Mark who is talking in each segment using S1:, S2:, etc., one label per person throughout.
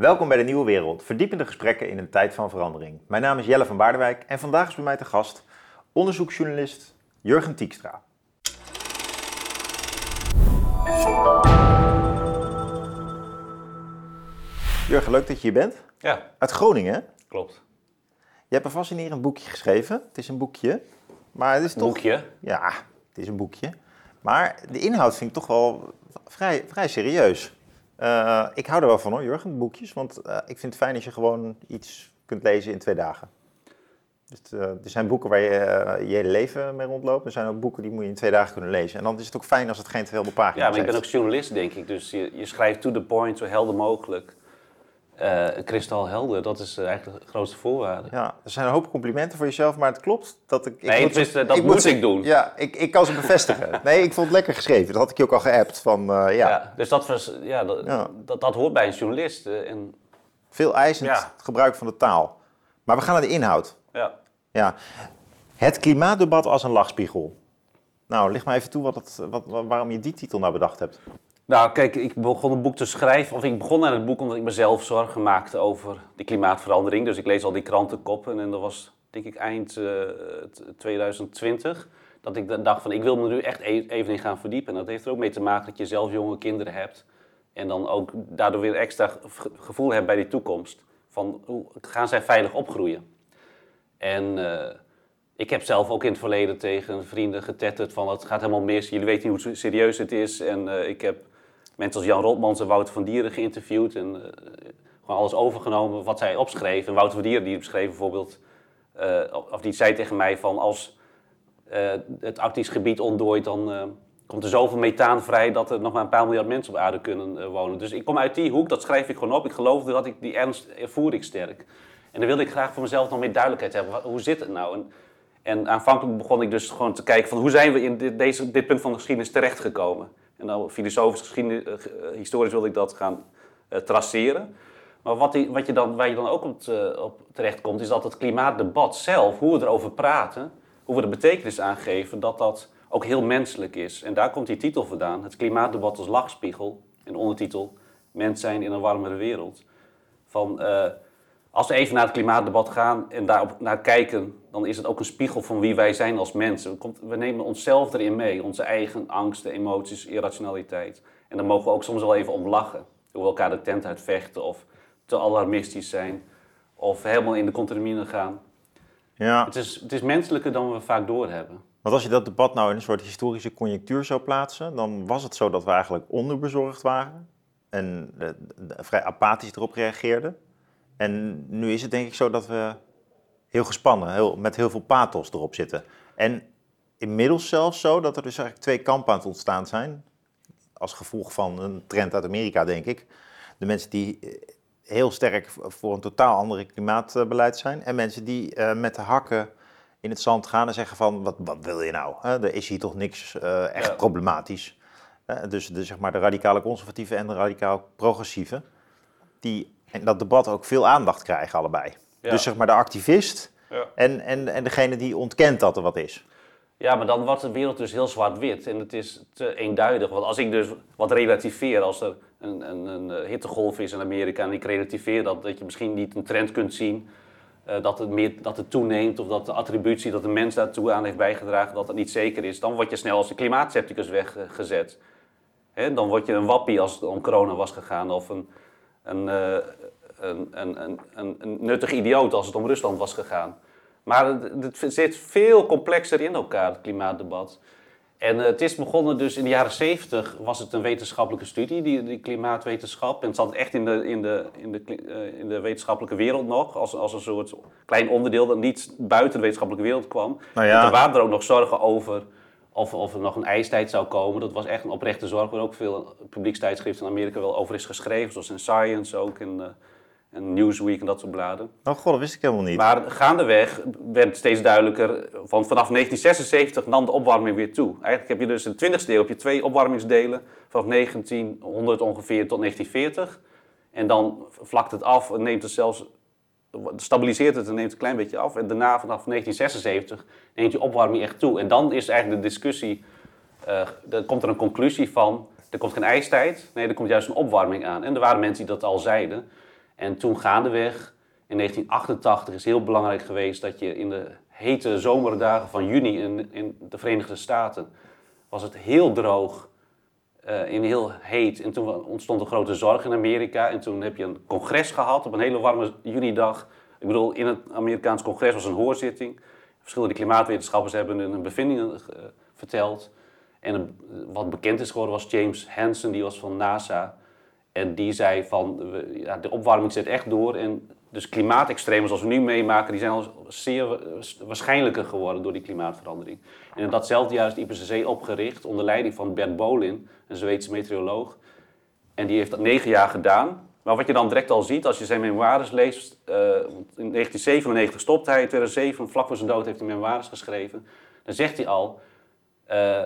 S1: Welkom bij de Nieuwe Wereld, verdiepende gesprekken in een tijd van verandering. Mijn naam is Jelle van Baardewijk en vandaag is bij mij te gast onderzoeksjournalist Jurgen Tiekstra. Jurgen, leuk dat je hier bent.
S2: Ja,
S1: Uit Groningen. hè?
S2: klopt.
S1: Je hebt een fascinerend boekje geschreven. Het is een boekje, maar het is toch...
S2: Boekje.
S1: Ja, het is een boekje. Maar de inhoud vind ik toch wel vrij, vrij serieus. Eh, ik hou er wel van hoor, Jurgen, boekjes. Want eh, ik vind het fijn als je gewoon iets kunt lezen in twee dagen. Dus, eh, er zijn boeken waar je je hele leven mee rondloopt. Er zijn ook boeken die moet je in twee dagen kunnen lezen. En dan is het ook fijn als het geen te veel pagina's
S2: Ja, maar ik ben ook journalist, denk ik. Dus je, je schrijft to the point, zo helder mogelijk. Eh kristalhelder, dat is eh, eigenlijk de grootste voorwaarde.
S1: Ja, er zijn een hoop complimenten voor jezelf, maar het klopt dat ik... ik
S2: Nee,
S1: moet-
S2: tenminste, dat moet
S1: ze-
S2: ik doen.
S1: Ja, ik, ik kan ze bevestigen. Nee, ik vond het lekker geschreven. Dat had ik je ook al geappt van, eh, ja,
S2: Ja. dus dat, was, ja, dat,
S1: Ja.
S2: Dat, dat hoort bij een journalist. eh, en,
S1: veel eisend
S2: Ja.
S1: gebruik van de taal. Maar we gaan naar de inhoud.
S2: ja.
S1: Ja. Het klimaatdebat als een lachspiegel. Nou, lig maar even toe wat het, wat, wa- waarom je die titel nou bedacht hebt.
S2: Nou, kijk, ik begon een boek te schrijven. Of ik begon aan het boek omdat ik mezelf zorgen maakte over de klimaatverandering. Dus ik lees al die krantenkoppen. En dat was, denk ik, eind eh, t- 2020. Dat ik dacht van, ik wil me nu echt e- even in gaan verdiepen. En dat heeft er ook mee te maken dat je zelf jonge kinderen hebt. En dan ook daardoor weer extra ge- gevoel hebt bij die toekomst. Van, hoe gaan zij veilig opgroeien? En eh, ik heb zelf ook in het verleden tegen vrienden getetterd van het gaat helemaal mis. Jullie weten niet hoe serieus het is. En eh, ik heb mensen als Jan Rotmans en Wouter van Dieren geïnterviewd. En eh, gewoon alles overgenomen wat zij opschreef. En Wouter van Dieren die beschreef bijvoorbeeld, eh, of die zei tegen mij van als eh, het Arktisch gebied ontdooit, dan komt er zoveel methaan vrij dat er nog maar een paar miljard mensen op aarde kunnen wonen. Dus ik kom uit die hoek, dat schrijf ik gewoon op. Ik geloofde dat ik die ernst ervoer ik sterk. En dan wilde ik graag voor mezelf nog meer duidelijkheid hebben. Hoe zit het nou? En, en aanvankelijk begon ik dus gewoon te kijken van hoe zijn we in dit, deze, dit punt van de geschiedenis terechtgekomen. En dan filosofisch, geschiedenis, eh, eh, historisch wilde ik dat gaan eh, traceren. Maar wat, die, wat je dan, waar je dan ook op, op terecht komt, is dat het klimaatdebat zelf, hoe we erover praten, hoe we de betekenis aangeven, dat dat ook heel menselijk is. En daar komt die titel vandaan, het klimaatdebat als lachspiegel. En de ondertitel, mens zijn in een warmere wereld. Van, als we even naar het klimaatdebat gaan en daarop naar kijken, dan is het ook een spiegel van wie wij zijn als mensen. We, nemen onszelf erin mee, onze eigen angsten, emoties, irrationaliteit. En daar mogen we ook soms wel even om lachen. Hoe we elkaar de tent uitvechten of te alarmistisch zijn of helemaal in de contamine gaan.
S1: Ja,
S2: Het is, het is menselijker dan we vaak doorhebben.
S1: want als je dat debat nou in een soort historische conjunctuur zou plaatsen, dan was het zo dat we eigenlijk onderbezorgd waren en eh, vrij apathisch erop reageerden. En nu is het denk ik zo dat we heel gespannen, heel, met heel veel pathos erop zitten. En inmiddels zelfs zo dat er dus eigenlijk twee kampen aan het ontstaan zijn. Als gevolg van een trend uit Amerika, denk ik. De mensen die eh, heel sterk voor een totaal ander klimaatbeleid zijn. En mensen die eh, met de hakken in het zand gaan en zeggen van, wat, wat wil je nou? Hè, er is hier toch niks eh, echt
S2: Ja.
S1: problematisch. Dus de, zeg maar, de radicale conservatieven en de radicaal progressieve. Die in dat debat ook veel aandacht krijgen allebei.
S2: Ja.
S1: Dus zeg maar de activist
S2: Ja.
S1: en, en, en degene die ontkent dat er wat is.
S2: Ja, maar dan wordt de wereld dus heel zwart-wit en het is te eenduidig. Want als ik dus wat relativeer, als er een, een, een eh, hittegolf is in Amerika en ik relativeer dat, dat je misschien niet een trend kunt zien, eh, dat, het meer, dat het toeneemt of dat de attributie, dat de mens daartoe aan heeft bijgedragen, dat het niet zeker is, dan word je snel als een klimaatcepticus weggezet. Hè, dan word je een wappie als het om corona was gegaan of een, een, eh, een, een, een, een, een nuttig idioot als het om Rusland was gegaan. Maar het, het zit veel complexer in elkaar, het klimaatdebat. En eh, het is begonnen dus in de jaren zeventig was het een wetenschappelijke studie, die, die klimaatwetenschap. En het zat echt in de, in de, in de, eh, in de wetenschappelijke wereld nog, als, als een soort klein onderdeel dat niet buiten de wetenschappelijke wereld kwam.
S1: Nou ja.
S2: En er waren er ook nog zorgen over of, of er nog een ijstijd zou komen. Dat was echt een oprechte zorg, waar ook veel publiekstijdschriften in Amerika wel over is geschreven, zoals in Science ook en, eh, en Newsweek en dat soort bladen.
S1: Oh god, dat wist ik helemaal niet.
S2: Maar gaandeweg werd steeds duidelijker, van vanaf 1976 nam de opwarming weer toe. Eigenlijk heb je dus in de 20e eeuw heb je twee opwarmingsdelen, vanaf 1900 ongeveer tot 1940. En dan vlakt het af en neemt het zelfs, stabiliseert het en neemt een klein beetje af. En daarna vanaf 1976 neemt die opwarming echt toe. En dan is eigenlijk de discussie, eh dan komt er een conclusie van, er komt geen ijstijd, nee, er komt juist een opwarming aan. En er waren mensen die dat al zeiden. En toen gaandeweg, in 1988 is heel belangrijk geweest dat je in de hete zomerdagen van juni in, in de Verenigde Staten, was het heel droog uh, en heel heet. En toen ontstond een grote zorg in Amerika. En toen heb je een congres gehad op een hele warme junidag. Ik bedoel, in het Amerikaans congres was een hoorzitting. Verschillende klimaatwetenschappers hebben hun bevindingen uh, verteld. En wat bekend is geworden was James Hansen, die was van NASA. En die zei van, ja, de opwarming zet echt door. En dus klimaatextremen zoals we nu meemaken, die zijn al zeer waarschijnlijker geworden door die klimaatverandering. En datzelfde jaar is het IPCC opgericht onder leiding van Bert Bolin, een Zweedse meteoroloog. En die heeft dat negen jaar gedaan. Maar wat je dan direct al ziet, als je zijn memoires leest, uh, in 1997 stopt hij, in 2007, vlak voor zijn dood, heeft hij memoires geschreven. Dan zegt hij al, uh,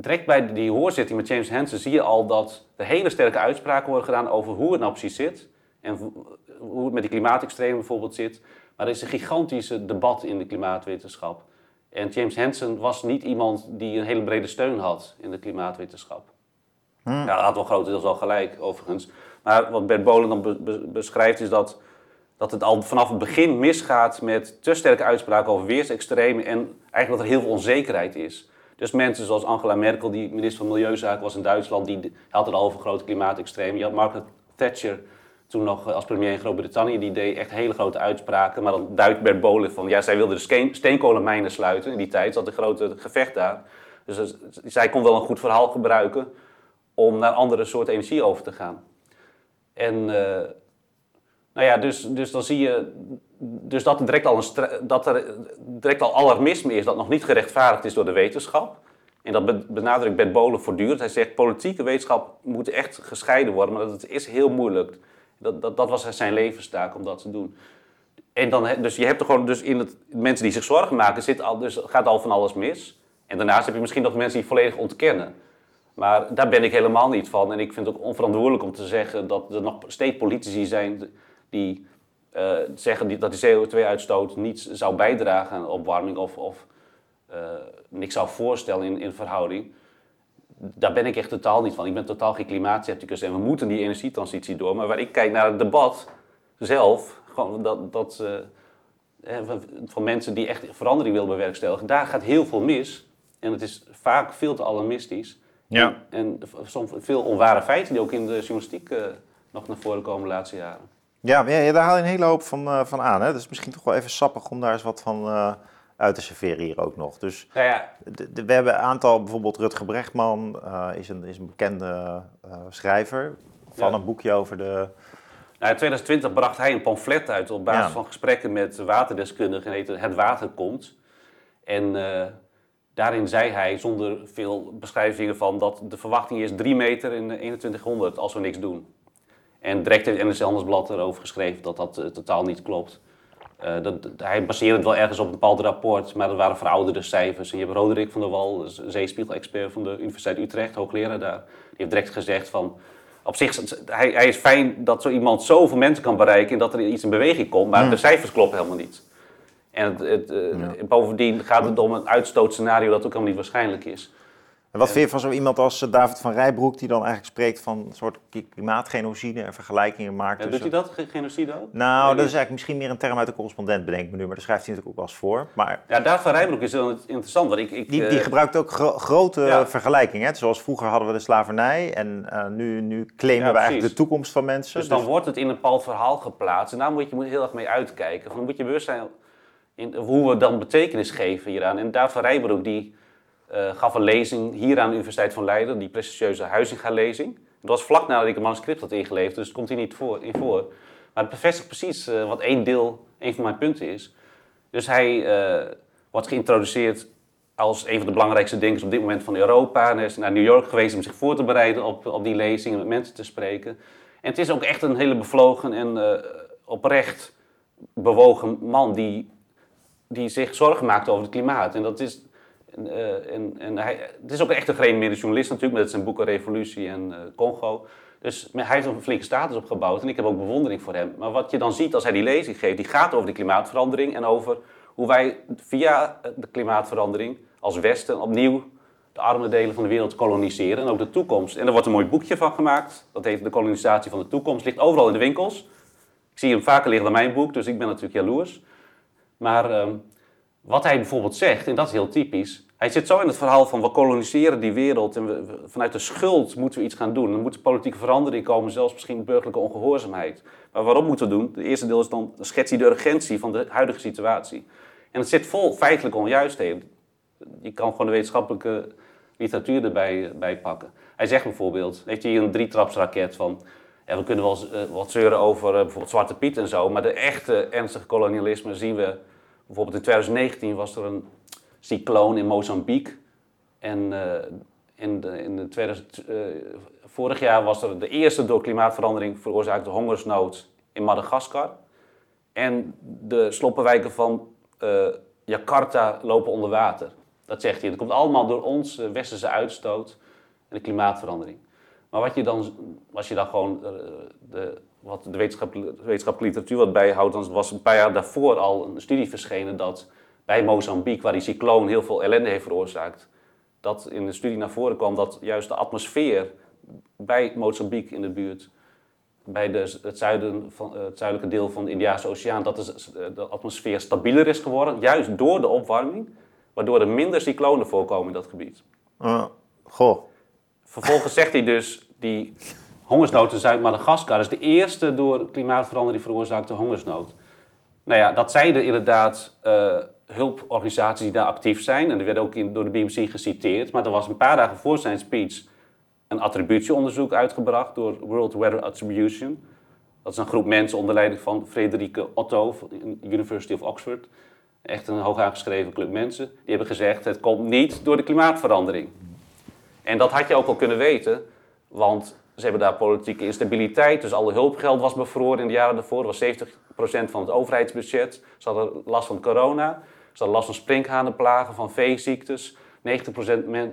S2: direct bij die hoorzitting met James Hansen zie je al dat er hele sterke uitspraken worden gedaan over hoe het nou precies zit. En hoe het met die klimaatextremen bijvoorbeeld zit. Maar er is een gigantische debat in de klimaatwetenschap. En James Hansen was niet iemand die een hele brede steun had in de klimaatwetenschap. Hm. Ja, dat had wel grotendeels wel gelijk, overigens. Maar wat Bert Bolen dan beschrijft is dat, dat het al vanaf het begin misgaat met te sterke uitspraken over weersextremen en eigenlijk dat er heel veel onzekerheid is. Dus mensen zoals Angela Merkel, die minister van Milieuzaken was in Duitsland, die had het al over grote klimaatextremen. Je had Margaret Thatcher, toen nog als premier in Groot-Brittannië, die deed echt hele grote uitspraken. Maar dan duidt Bert van, ja, zij wilde de steenkolenmijnen sluiten in die tijd. zat een grote gevecht daar. Dus zij kon wel een goed verhaal gebruiken om naar andere soorten energie over te gaan. En uh, nou ja, dus, dus dan zie je dus dat er, direct al een dat er direct al alarmisme is dat nog niet gerechtvaardigd is door de wetenschap. En dat benadrukt Bert Bolen voortdurend. Hij zegt, politieke wetenschap moet echt gescheiden worden, maar dat is heel moeilijk. Dat, dat, dat was zijn levenstaak om dat te doen. En dan, dus je hebt er gewoon, dus in het, mensen die zich zorgen maken, zit al, dus gaat al van alles mis. En daarnaast heb je misschien nog mensen die volledig ontkennen. Maar daar ben ik helemaal niet van. En ik vind het ook onverantwoordelijk om te zeggen dat er nog steeds politici zijn die uh, zeggen dat die CO2-uitstoot niet zou bijdragen aan opwarming of, of uh, niks zou voorstellen in, in verhouding. Daar ben ik echt totaal niet van. Ik ben totaal geen klimaatcepticus en we moeten die energietransitie door. Maar waar ik kijk naar het debat zelf, gewoon dat, dat uh, van, van, mensen die echt verandering willen bewerkstelligen, daar gaat heel veel mis. En het is vaak veel te alarmistisch. Ja. En, en soms veel onware feiten die ook in de journalistiek nog naar voren komen de laatste jaren.
S1: Ja, ja, daar haal je een hele hoop van, uh, van aan. Hè? Dus misschien toch wel even sappig om daar eens wat van uh, uit te serveren hier ook nog. Dus ja, ja. we hebben een aantal, bijvoorbeeld Rutger Brechtman uh, is, een, is een bekende schrijver van ja. een boekje over de...
S2: Nou, in 2020 bracht hij een pamflet uit op basis van gesprekken met waterdeskundigen. Het heet Het Water Komt. En daarin zei hij, zonder veel beschrijvingen van, dat de verwachting is 3 meter in 2100 als we niks doen. En direct heeft NRC Handelsblad erover geschreven dat dat uh, totaal niet klopt. Uh, dat, hij baseert het wel ergens op een bepaald rapport, maar dat waren verouderde cijfers. En je hebt Roderick van der Wal, zeespiegel-expert van de Universiteit Utrecht, hoogleraar daar. Die heeft direct gezegd van, op zich, hij, hij is fijn dat zo iemand zoveel mensen kan bereiken en dat er iets in beweging komt, maar de cijfers kloppen helemaal niet. En het, het, uh, bovendien gaat het om een uitstootscenario dat ook helemaal niet waarschijnlijk is.
S1: En wat vind je van zo iemand als eh, David van Rijbroek, die dan eigenlijk spreekt van een soort klimaatgenocide en vergelijkingen maakt?
S2: Ja, doet hij dat, genocide ook?
S1: Nou, dat is eigenlijk misschien meer een term uit de correspondent, bedenk me nu, maar daar schrijft hij natuurlijk ook wel eens voor. Maar,
S2: ja, David van Rijbroek is wel interessant. Want ik, ik,
S1: die, die eh, gebruikt ook grote vergelijkingen. Zoals vroeger hadden we de slavernij en uh, nu, nu claimen we eigenlijk de toekomst van mensen.
S2: Dus, dan dus- wordt het in een bepaald verhaal geplaatst en daar moet je heel erg mee uitkijken. Dan moet je bewust zijn in hoe we dan betekenis geven hieraan. En David van Rijbroek die uh, gaf een lezing hier aan de Universiteit van Leiden, die prestigieuze Huizinga-lezing. Dat was vlak nadat ik een manuscript had ingeleverd, dus het komt hier niet voor, in voor. Maar het bevestigt precies uh, wat één deel, een van mijn punten is. Dus hij uh, wordt geïntroduceerd als een van de belangrijkste denkers op dit moment van Europa. En hij is naar New York geweest om zich voor te bereiden op, op die lezing en met mensen te spreken. En het is ook echt een hele bevlogen en oprecht bewogen man die, die zich zorgen maakt over het klimaat. En dat is uh, en, en hij, het is ook echt een gerenommeerde journalist natuurlijk, met zijn boeken Revolutie en uh, Congo. Dus hij heeft een flinke status opgebouwd en ik heb ook bewondering voor hem. Maar wat je dan ziet als hij die lezing geeft, die gaat over de klimaatverandering en over hoe wij via de klimaatverandering als Westen opnieuw de arme delen van de wereld koloniseren en ook de toekomst. En er wordt een mooi boekje van gemaakt, dat heet De kolonisatie van de toekomst, ligt overal in de winkels. Ik zie hem vaker liggen dan mijn boek, dus ik ben natuurlijk jaloers. Maar ehm, wat hij bijvoorbeeld zegt, en dat is heel typisch. Hij zit zo in het verhaal van we koloniseren die wereld en vanuit de schuld moeten we iets gaan doen. Er moet politieke verandering komen, zelfs misschien burgerlijke ongehoorzaamheid. Maar waarom moeten we doen? Het eerste deel is dan schets hij de urgentie van de huidige situatie. En het zit vol feitelijke onjuistheden. Je kan gewoon de wetenschappelijke literatuur erbij bij pakken. Hij zegt bijvoorbeeld, heeft hij een drietrapsraket van... We kunnen wel uh, wat zeuren over uh, bijvoorbeeld Zwarte Piet en zo, maar de echte ernstige kolonialisme zien we... Bijvoorbeeld in 2019 was er een cycloon in Mozambique. En uh, in, de, in de 2000, vorig jaar was er de eerste door klimaatverandering veroorzaakte hongersnood in Madagaskar. En de sloppenwijken van Jakarta lopen onder water. Dat zegt hij. Dat komt allemaal door ons westerse uitstoot en de klimaatverandering. Maar wat je dan, als je dan gewoon de, wat de wetenschappelijke, literatuur wat bijhoudt, dan was een paar jaar daarvoor al een studie verschenen dat bij Mozambique, waar die cycloon heel veel ellende heeft veroorzaakt, dat in de studie naar voren kwam dat juist de atmosfeer bij Mozambique in de buurt, bij de, het, zuiden van, het zuidelijke deel van de Indiase Oceaan, dat de, de atmosfeer stabieler is geworden, juist door de opwarming, waardoor er minder cyclonen voorkomen in dat gebied.
S1: Uh, goh.
S2: Vervolgens zegt hij dus, die hongersnood in Zuid-Madagaskar is de eerste door klimaatverandering veroorzaakte hongersnood. Nou ja, dat zeiden inderdaad uh, hulporganisaties die daar actief zijn. En die werden ook in, door de BBC geciteerd. Maar er was een paar dagen voor zijn speech een attributieonderzoek uitgebracht door World Weather Attribution. Dat is een groep mensen onder leiding van Frederike Otto van de University of Oxford. Echt een hoog aangeschreven club mensen. Die hebben gezegd, het komt niet door de klimaatverandering. En dat had je ook al kunnen weten, want ze hebben daar politieke instabiliteit. Dus alle hulpgeld was bevroren in de jaren daarvoor. Dat was 70% van het overheidsbudget. Ze hadden last van corona. Ze hadden last van sprinkhanenplagen, van veeziektes. 90%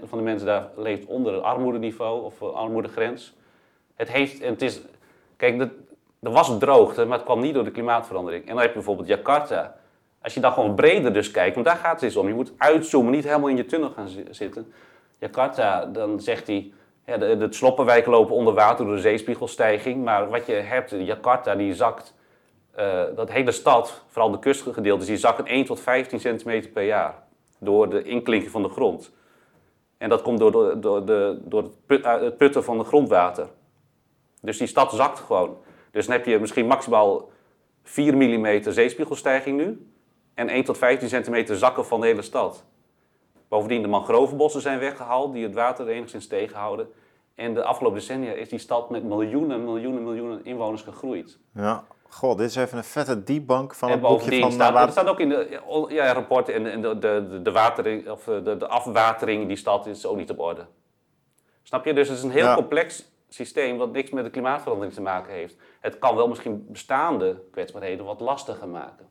S2: van de mensen daar leeft onder het armoedeniveau of armoedegrens. Het heeft, en het is, kijk, er was droogte, maar het kwam niet door de klimaatverandering. En dan heb je bijvoorbeeld Jakarta. Als je dan gewoon breder dus kijkt, want daar gaat het eens om. Je moet uitzoomen, niet helemaal in je tunnel gaan zitten. Jakarta, dan zegt hij, ja, de, de sloppenwijken lopen onder water door de zeespiegelstijging. Maar wat je hebt, Jakarta die zakt, uh, dat hele stad, vooral de kustgedeeltes, die zakken 1 tot 15 centimeter per jaar. Door de inklinking van de grond. En dat komt door, de, door, de, door uh, het putten van de grondwater. Dus die stad zakt gewoon. Dus dan heb je misschien maximaal 4 mm zeespiegelstijging nu. En 1 tot 15 centimeter zakken van de hele stad. Bovendien, de mangrovenbossen zijn weggehaald, die het water enigszins tegenhouden. En de afgelopen decennia is die stad met miljoenen, miljoenen, miljoenen inwoners gegroeid.
S1: Ja, god, dit is even een vette debunk van het boekje van...
S2: Staat, uh, staat ook in de ja, rapport, en, de, de, de, watering, of de, de afwatering, die stad is ook niet op orde. Snap je? Dus het is een heel complex systeem wat niks met de klimaatverandering te maken heeft. Het kan wel misschien bestaande kwetsbaarheden wat lastiger maken.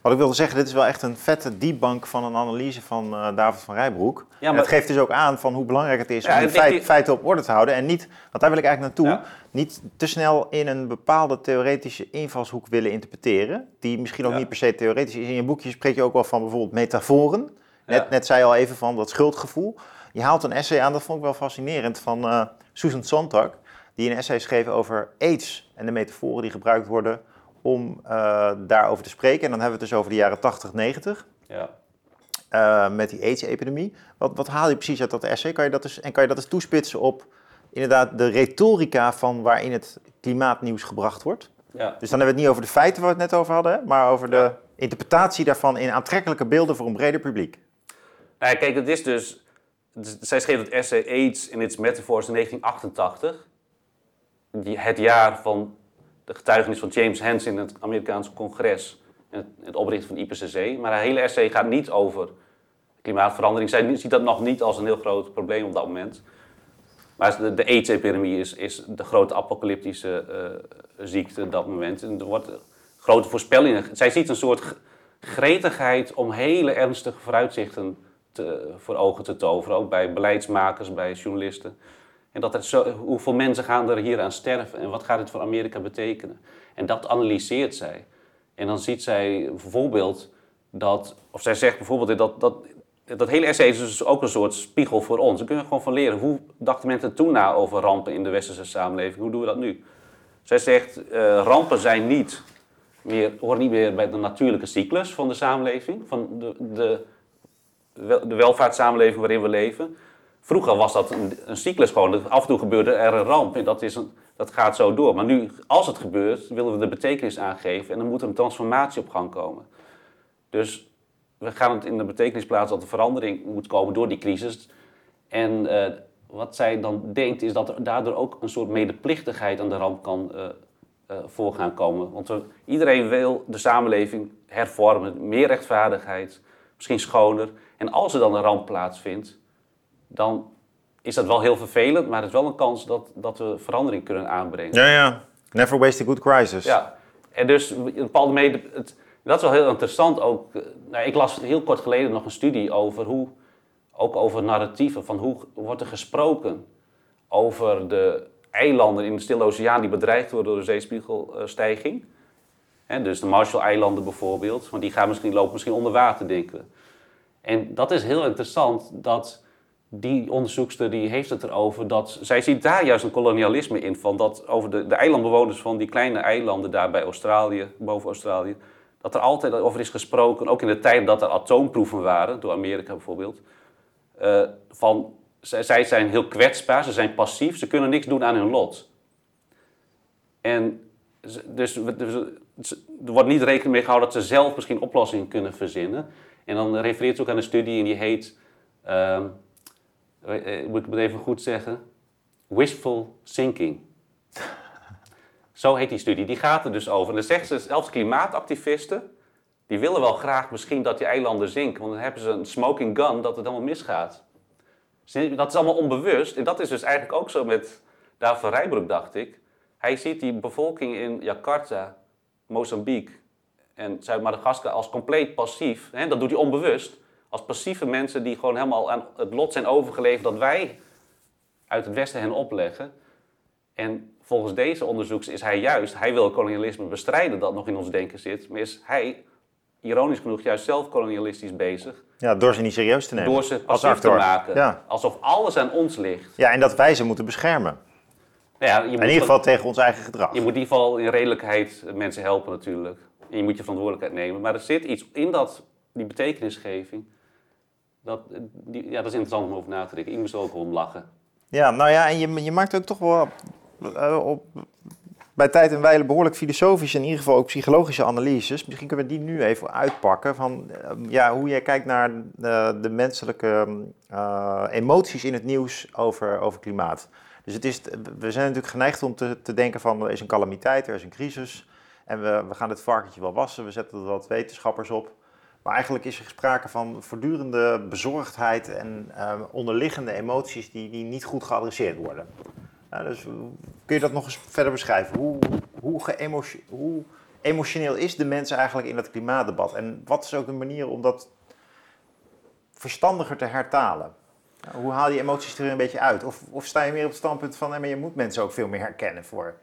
S1: Wat ik wilde zeggen, dit is wel echt een vette debunk van een analyse van uh, David van Rijbroek. Ja, maar... Het geeft dus ook aan van hoe belangrijk het is om de feit, feiten op orde te houden. En niet, want daar wil ik eigenlijk naartoe, niet te snel in een bepaalde theoretische invalshoek willen interpreteren. Die misschien ook niet per se theoretisch is. In je boekje spreek je ook wel van bijvoorbeeld metaforen. Net, net zei je al even van dat schuldgevoel. Je haalt een essay aan, dat vond ik wel fascinerend, van uh, Susan Sontag. Die een essay schreef over AIDS en de metaforen die gebruikt worden om uh, daarover te spreken. En dan hebben we het dus over de jaren 80, 90. Ja. Uh, met die AIDS-epidemie. Wat, wat haal je precies uit dat essay? Kan je dat dus, en kan je dat eens toespitsen op inderdaad de retorica van waarin het klimaatnieuws gebracht wordt? Ja. Dus dan hebben we het niet over de feiten waar we het net over hadden, maar over de interpretatie daarvan in aantrekkelijke beelden voor een breder publiek.
S2: Nou, kijk, het is dus. Zij schreef het essay AIDS in its metaphors in 1988. Die, het jaar van de getuigenis van James Hansen in het Amerikaanse congres en het, oprichten van IPCC. Maar haar hele essay gaat niet over klimaatverandering. Zij ziet dat nog niet als een heel groot probleem op dat moment. Maar de, de AIDS-epidemie is, is de grote apocalyptische uh, ziekte op dat moment. En er wordt grote voorspellingen. Zij ziet een soort gretigheid om hele ernstige vooruitzichten te, voor ogen te toveren. Ook bij beleidsmakers, bij journalisten. En dat er zo, hoeveel mensen gaan er hier aan sterven en wat gaat het voor Amerika betekenen? En dat analyseert zij. En dan ziet zij bijvoorbeeld dat, of zij zegt bijvoorbeeld dat, dat, dat hele essay is dus ook een soort spiegel voor ons. Daar kunnen we gewoon van leren. Hoe dachten mensen toen na over rampen in de westerse samenleving? Hoe doen we dat nu? Zij zegt, eh, rampen zijn niet meer, horen niet meer bij de natuurlijke cyclus van de samenleving, van de, de, de welvaartssamenleving waarin we leven. Vroeger was dat een, een cyclus gewoon. Af en toe gebeurde er een ramp en dat, is een, dat gaat zo door. Maar nu, als het gebeurt, willen we de betekenis aangeven en dan moet er een transformatie op gang komen. Dus we gaan het in de betekenis plaatsen dat er verandering moet komen door die crisis. En eh, wat zij dan denkt is dat er daardoor ook een soort medeplichtigheid aan de ramp kan gaan komen. Want iedereen wil de samenleving hervormen, meer rechtvaardigheid, misschien schoner. En als er dan een ramp plaatsvindt, dan is dat wel heel vervelend, maar het is wel een kans dat, dat we verandering kunnen aanbrengen.
S1: Ja, ja. Never waste a good crisis.
S2: Ja, en dus een bepaalde mede, het, dat is wel heel interessant ook. eh, Nou, ik las heel kort geleden nog een studie over hoe, ook over narratieven, van hoe wordt er gesproken over de eilanden in de Stille Oceaan die bedreigd worden door de zeespiegelstijging. Dus de Marshall-eilanden bijvoorbeeld, want die gaan misschien, lopen misschien onder water, denken we. En dat is heel interessant dat die onderzoekster die heeft het erover dat zij ziet daar juist een kolonialisme in van dat over de, de eilandbewoners van die kleine eilanden daar bij Australië, boven Australië, dat er altijd over is gesproken, ook in de tijd dat er atoomproeven waren, door Amerika bijvoorbeeld, eh, van zij, zij zijn heel kwetsbaar, ze zijn passief, ze kunnen niks doen aan hun lot. En dus dus, er wordt niet rekening mee gehouden dat ze zelf misschien oplossingen kunnen verzinnen. En dan refereert ze ook aan een studie en die heet, ehm, eh, moet ik het even goed zeggen, wishful thinking. Zo heet die studie. Die gaat er dus over. En dan zegt ze, zelfs klimaatactivisten, die willen wel graag misschien dat die eilanden zinken. Want dan hebben ze een smoking gun dat het allemaal misgaat. Dat is allemaal onbewust. En dat is dus eigenlijk ook zo met David Rijbroek, dacht ik. Hij ziet die bevolking in Jakarta, Mozambique en Zuid-Madagaskar als compleet passief. Hè? Dat doet hij onbewust. Als passieve mensen die gewoon helemaal aan het lot zijn overgeleverd dat wij uit het Westen hen opleggen. En volgens deze onderzoeks is hij juist, hij wil kolonialisme bestrijden dat nog in ons denken zit. Maar is hij, ironisch genoeg, juist zelf kolonialistisch bezig.
S1: Ja, door ze niet serieus te nemen.
S2: Door ze
S1: Als
S2: passief te maken.
S1: Ja.
S2: Alsof alles aan ons ligt.
S1: ja, en dat wij ze moeten beschermen.
S2: Nou ja, je moet
S1: In ieder geval tegen ons eigen gedrag.
S2: Je moet in ieder geval in redelijkheid mensen helpen natuurlijk. En je moet je verantwoordelijkheid nemen. Maar er zit iets in dat, die betekenisgeving. Dat, die, ja, dat is interessant om over na te denken. Ik moest er ook om lachen.
S1: Ja, nou ja, en je, je maakt ook toch wel eh, op, bij tijd en wijle behoorlijk filosofische, in ieder geval ook psychologische analyses. Misschien kunnen we die nu even uitpakken van eh, ja, hoe jij kijkt naar eh, de menselijke emoties in het nieuws over, over klimaat. Dus het is, we zijn natuurlijk geneigd om te, te denken van er is een calamiteit, er is een crisis en we, we gaan het varkentje wel wassen, we zetten er wat wetenschappers op. Maar eigenlijk is er sprake van voortdurende bezorgdheid en eh, onderliggende emoties die, die niet goed geadresseerd worden. Dus eh, kun je dat nog eens verder beschrijven? Hoe, hoe, hoe emotioneel is de mens eigenlijk in dat klimaatdebat? En wat is ook de manier om dat verstandiger te hertalen? Hoe haal je emoties er een beetje uit? Of, of sta je meer op het standpunt van nee, je moet mensen ook veel meer herkennen voor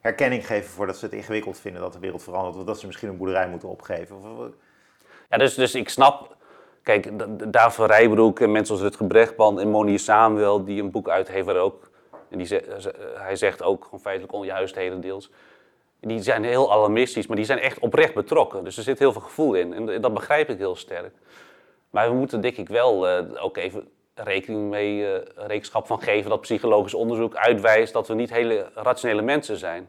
S1: herkenning geven voordat ze het ingewikkeld vinden dat de wereld verandert of dat ze misschien een boerderij moeten opgeven? Of-
S2: Ja, dus, dus ik snap... Kijk, D- D- David van Rijbroek en mensen als Rutger Brechtman en Monier Samuel... die een boek uitgeven waar ook... En die hij zegt ook gewoon feitelijk onjuist deels. Die zijn heel alarmistisch, maar die zijn echt oprecht betrokken. Dus er zit heel veel gevoel in. En dat begrijp ik heel sterk. Maar we moeten denk ik wel eh, ook even rekening mee, eh, rekenschap van geven... dat psychologisch onderzoek uitwijst dat we niet hele rationele mensen zijn.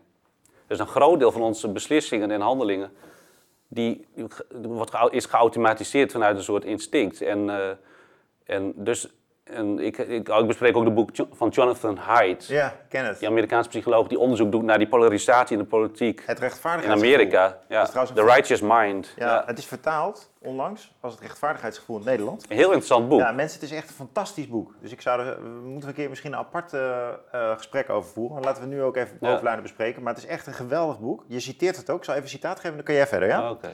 S2: Dus een groot deel van onze beslissingen en handelingen die wordt is geautomatiseerd vanuit een soort instinct. En, eh, en dus, en ik, ik, ik bespreek ook het boek van Jonathan Haidt,
S1: ja, ken het.
S2: die Amerikaanse psycholoog die onderzoek doet naar die polarisatie in de politiek
S1: Het
S2: in
S1: rechtvaardigheidsgevoel.
S2: Amerika. Ja, The Righteous Mind.
S1: Ja,
S2: Ja.
S1: het is vertaald onlangs als het rechtvaardigheidsgevoel in het Nederland.
S2: Een heel interessant boek.
S1: Ja, mensen, het is echt een fantastisch boek. Dus ik zou er, we moeten een keer misschien een apart eh, eh, gesprek over voeren. Maar laten we nu ook even
S2: Ja.
S1: bovenlijnen bespreken. Maar het is echt een geweldig boek. Je citeert het ook. Ik zal even een citaat geven, dan kun jij verder, ja?
S2: Oh, Oké.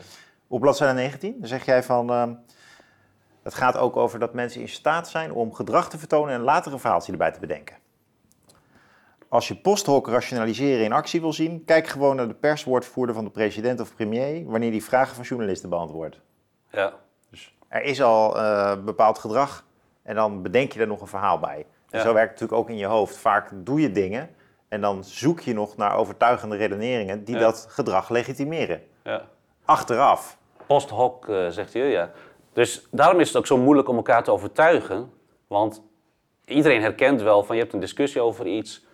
S1: Op bladzijde 19 dan zeg jij van... ehm, het gaat ook over dat mensen in staat zijn om gedrag te vertonen en later een verhaaltje erbij te bedenken. Als je post hoc rationaliseren in actie wil zien, kijk gewoon naar de perswoordvoerder van de president of premier wanneer die vragen van journalisten beantwoordt.
S2: Ja.
S1: Er is al eh, bepaald gedrag en dan bedenk je er nog een verhaal bij. En
S2: Ja.
S1: zo werkt het natuurlijk ook in je hoofd. Vaak doe je dingen En dan zoek je nog naar overtuigende redeneringen die
S2: Ja.
S1: dat gedrag legitimeren.
S2: Ja.
S1: Achteraf.
S2: Post hoc, eh, zegt hij, ja. Dus daarom is het ook zo moeilijk om elkaar te overtuigen. Want iedereen herkent wel van je hebt een discussie over iets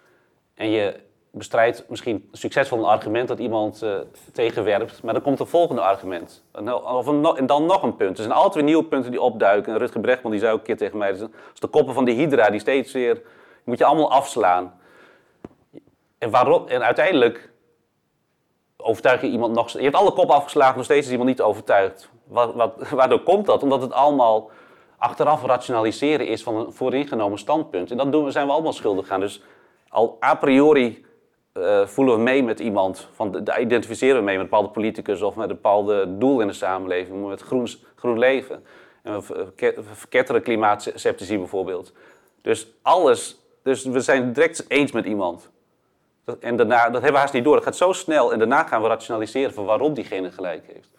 S2: en je bestrijdt misschien succesvol een argument dat iemand eh, tegenwerpt, maar dan komt een volgende argument. En, of een en dan nog een punt. Er zijn altijd weer nieuwe punten die opduiken. En Rutger Brechtman die zei ook een keer tegen mij, dat is de koppen van die hydra die steeds weer, moet je allemaal afslaan. En, waarom, en uiteindelijk overtuig je iemand nog... Je hebt alle koppen afgeslagen, nog steeds is iemand niet overtuigd. Wat, wat, waardoor komt dat? Omdat het allemaal achteraf rationaliseren is van een vooringenomen standpunt. En dat doen we, zijn we allemaal schuldig aan. Dus al a priori eh, voelen we mee met iemand. Van, de, de- identificeren we mee met een bepaalde politicus of met een bepaalde doel in de samenleving. Met groen, groen leven. En we ver- verke- we verketteren klimaatceptici bijvoorbeeld. Dus alles... Dus we zijn direct eens met iemand. En daarna, dat hebben we haast niet door. Dat gaat zo snel en daarna gaan we rationaliseren van waarom diegene gelijk heeft.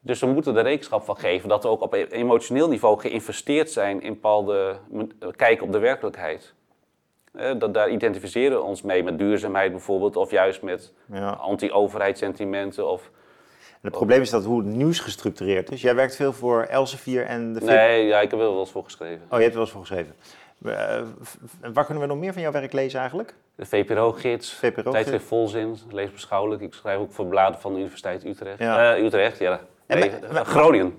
S2: Dus we moeten er rekenschap van geven dat we ook op emotioneel niveau geïnvesteerd zijn in bepaalde m- kijken op de werkelijkheid. Eh, dat, daar identificeren we ons mee met duurzaamheid bijvoorbeeld, of juist met
S1: Ja.
S2: anti-overheidssentimenten. Of...
S1: En het probleem is dat hoe het nieuws gestructureerd is. Jij werkt veel voor Elsevier en de VIP.
S2: Nee, ja, ik heb er wel eens voor geschreven.
S1: Oh, je hebt er wel eens voor geschreven. V- waar kunnen we nog meer van jouw werk lezen eigenlijk?
S2: De VPRO-gids,
S1: VPRO
S2: tijdschrift Volzin, leesbeschouwelijk. Ik schrijf ook voor bladen van de Universiteit Utrecht.
S1: Ja.
S2: Eh, Utrecht, ja. Nee,
S1: maar-
S2: Groningen,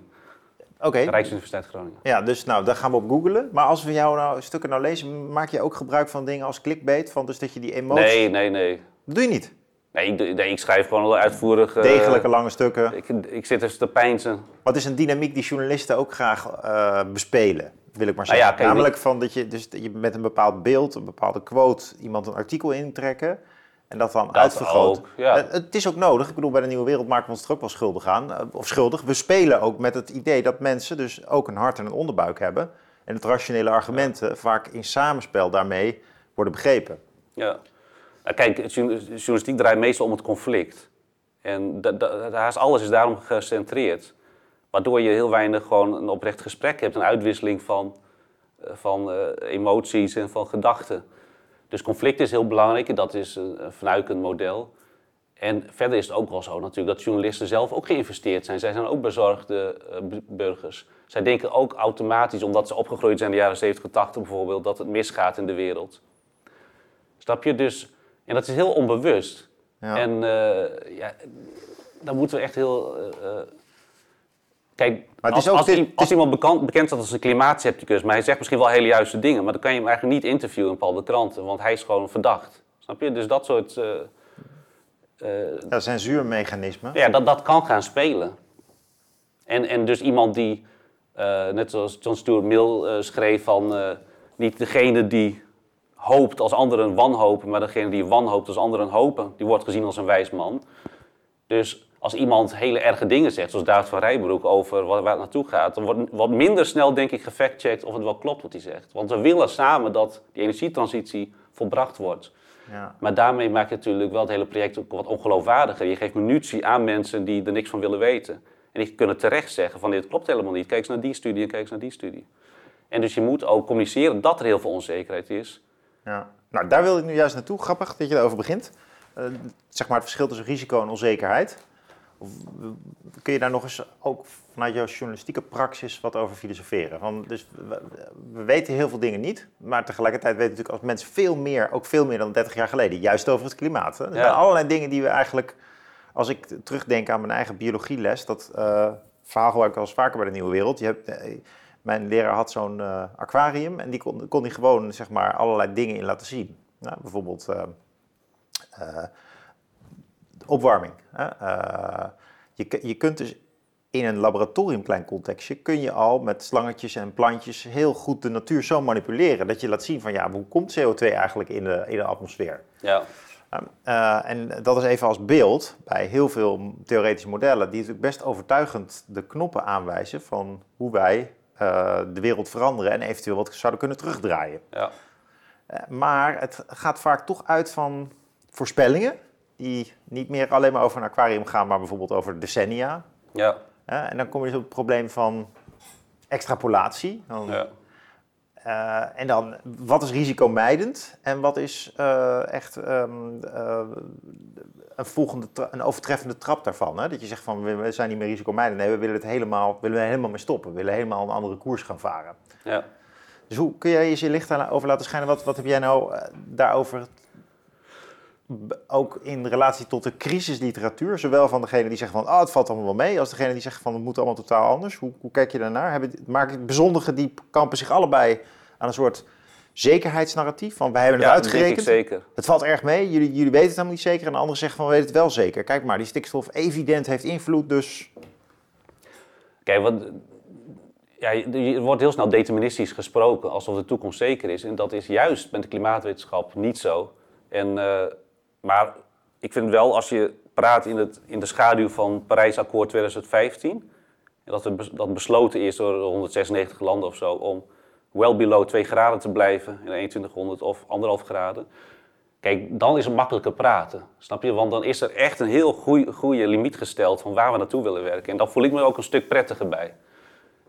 S1: Oké.
S2: Rijksuniversiteit Groningen.
S1: Ja, dus nou, daar gaan we op googlen. Maar als we jouw nou, stukken nou lezen, maak je ook gebruik van dingen als clickbait? Van dus dat je die emoties...
S2: Nee, nee, nee.
S1: Dat doe je niet.
S2: Nee, ik, nee, ik schrijf gewoon wel uitvoerig. eh,
S1: Degelijke lange stukken.
S2: ik, ik zit dus te pijnzen.
S1: Wat is een dynamiek die journalisten ook graag eh, bespelen, wil ik maar
S2: Nou
S1: zeggen.
S2: ja,
S1: Namelijk van dat je, dus je met een bepaald beeld, een bepaalde quote, iemand een artikel intrekken en dat dan
S2: Dat ook, ja.
S1: Eh, Het is ook nodig. Ik bedoel, bij de Nieuwe Wereld maken we ons er ook wel schuldig aan. eh, Of schuldig. We spelen ook met het idee dat mensen dus ook een hart en een onderbuik hebben. En dat rationele argumenten vaak in samenspel daarmee worden begrepen.
S2: Ja. Nou, kijk, journalistiek draait meestal om het conflict. En da, da, is alles is daarom gecentreerd. Waardoor je heel weinig gewoon een oprecht gesprek hebt, een uitwisseling van, eh, van eh, emoties en van gedachten. Dus conflict is heel belangrijk en dat is een, een vernuikend model. En verder is het ook wel zo natuurlijk dat journalisten zelf ook geïnvesteerd zijn. Zij zijn ook bezorgde eh, bu- burgers. Zij denken ook automatisch, omdat ze opgegroeid zijn in de jaren 70, 80 bijvoorbeeld, dat het misgaat in de wereld. Snap je? Dus, en dat is heel onbewust.
S1: Ja.
S2: En ja, dan moeten we echt heel. Kijk,
S1: Maar
S2: als,
S1: is ook-
S2: als, iemand bekend, bekend staat als een klimaatcepticus, maar hij zegt misschien wel hele juiste dingen, maar dan kan je hem eigenlijk niet interviewen in bepaalde kranten, want hij is gewoon verdacht. Snap je? Dus dat soort. eh, eh,
S1: Ja, censuurmechanismen.
S2: ja, dat, dat kan gaan spelen. En, en dus iemand die, eh, net zoals John Stuart Mill schreef, van niet degene die hoopt als anderen wanhopen, maar degene die wanhoopt als anderen hopen, die wordt gezien als een wijs man. Dus als iemand hele erge dingen zegt, zoals David van Rijbroek over waar, waar het naartoe gaat, dan wordt wat minder snel, denk ik, gefactcheckt of het wel klopt wat hij zegt. Want we willen samen dat die energietransitie volbracht wordt.
S1: Ja.
S2: Maar daarmee maak je natuurlijk wel het hele project ook wat ongeloofwaardiger. Je geeft munitie aan mensen die er niks van willen weten. En die kunnen terecht zeggen van dit klopt helemaal niet. Kijk eens naar die studie en kijk eens naar die studie. En dus je moet ook communiceren dat er heel veel onzekerheid is.
S1: Ja. Nou, daar wil ik nu juist naartoe. Grappig dat je daarover begint. Eh, zeg maar het verschil tussen risico en onzekerheid. Kun je daar nog eens ook vanuit jouw journalistieke praxis wat over filosoferen? Van, dus we, we weten heel veel dingen niet, maar tegelijkertijd weten we natuurlijk als mensen veel meer, ook veel meer dan 30 jaar geleden, juist over het klimaat. Hè? Er zijn allerlei dingen die we eigenlijk, als ik terugdenk aan mijn eigen biologieles, dat eh, verhaal gebruik ik wel eens vaker bij de Nieuwe Wereld. Je hebt, eh, mijn leraar had zo'n eh, aquarium en die kon, kon die gewoon zeg maar, allerlei dingen in laten zien. Nou, bijvoorbeeld opwarming. Hè? Eh, je, je kunt dus in een laboratorium klein contextje kun je al met slangetjes en plantjes heel goed de natuur zo manipuleren dat je laat zien van ja, hoe komt CO2 eigenlijk in de, in de atmosfeer?
S2: Ja,
S1: Uh, en dat is even als beeld bij heel veel theoretische modellen, die natuurlijk best overtuigend de knoppen aanwijzen van hoe wij uh, de wereld veranderen en eventueel wat zouden kunnen terugdraaien.
S2: ja.
S1: Uh, maar het gaat vaak toch uit van voorspellingen, die niet meer alleen maar over een aquarium gaan, maar bijvoorbeeld over decennia.
S2: ja,
S1: en dan kom je dus op het probleem van extrapolatie. Dan,
S2: ja.
S1: eh, en dan, wat is risicomijdend en wat is eh, echt ehm, eh, een, volgende een overtreffende trap daarvan? Hè? Dat je zegt van, we, zijn niet meer risicomijdend. Nee, we willen het helemaal, willen we helemaal mee stoppen. We willen helemaal een andere koers gaan varen.
S2: Ja.
S1: Dus hoe kun jij eens je licht over laten schijnen? Wat, wat heb jij nou daarover, ook in relatie tot de crisisliteratuur? Zowel van degene die zeggen van, oh, het valt allemaal wel mee, als degene die zegt van, het moet allemaal totaal anders. Hoe, hoe kijk je daarnaar? Hebben, maken bezondigen die kampen zich allebei aan een soort zekerheidsnarratief? Van, wij hebben het
S2: Ja,
S1: uitgerekend,
S2: zeker.
S1: het valt erg mee, jullie, jullie weten het helemaal niet zeker. En de anderen zeggen van, we weten het wel zeker. Kijk maar, die stikstof evident heeft invloed, dus...
S2: Kijk, want ja, er wordt heel snel deterministisch gesproken, alsof de toekomst zeker is. En dat is juist met de klimaatwetenschap niet zo. En, eh, maar ik vind wel, als je praat in, het, in de schaduw van Parijsakkoord 2015, en dat, het dat besloten is door 196 landen of zo om well below 2 graden te blijven in 2100 of anderhalf graden. Kijk, dan is het makkelijker praten, snap je? Want dan is er echt een heel goede limiet gesteld van waar we naartoe willen werken. En dan voel ik me ook een stuk prettiger bij.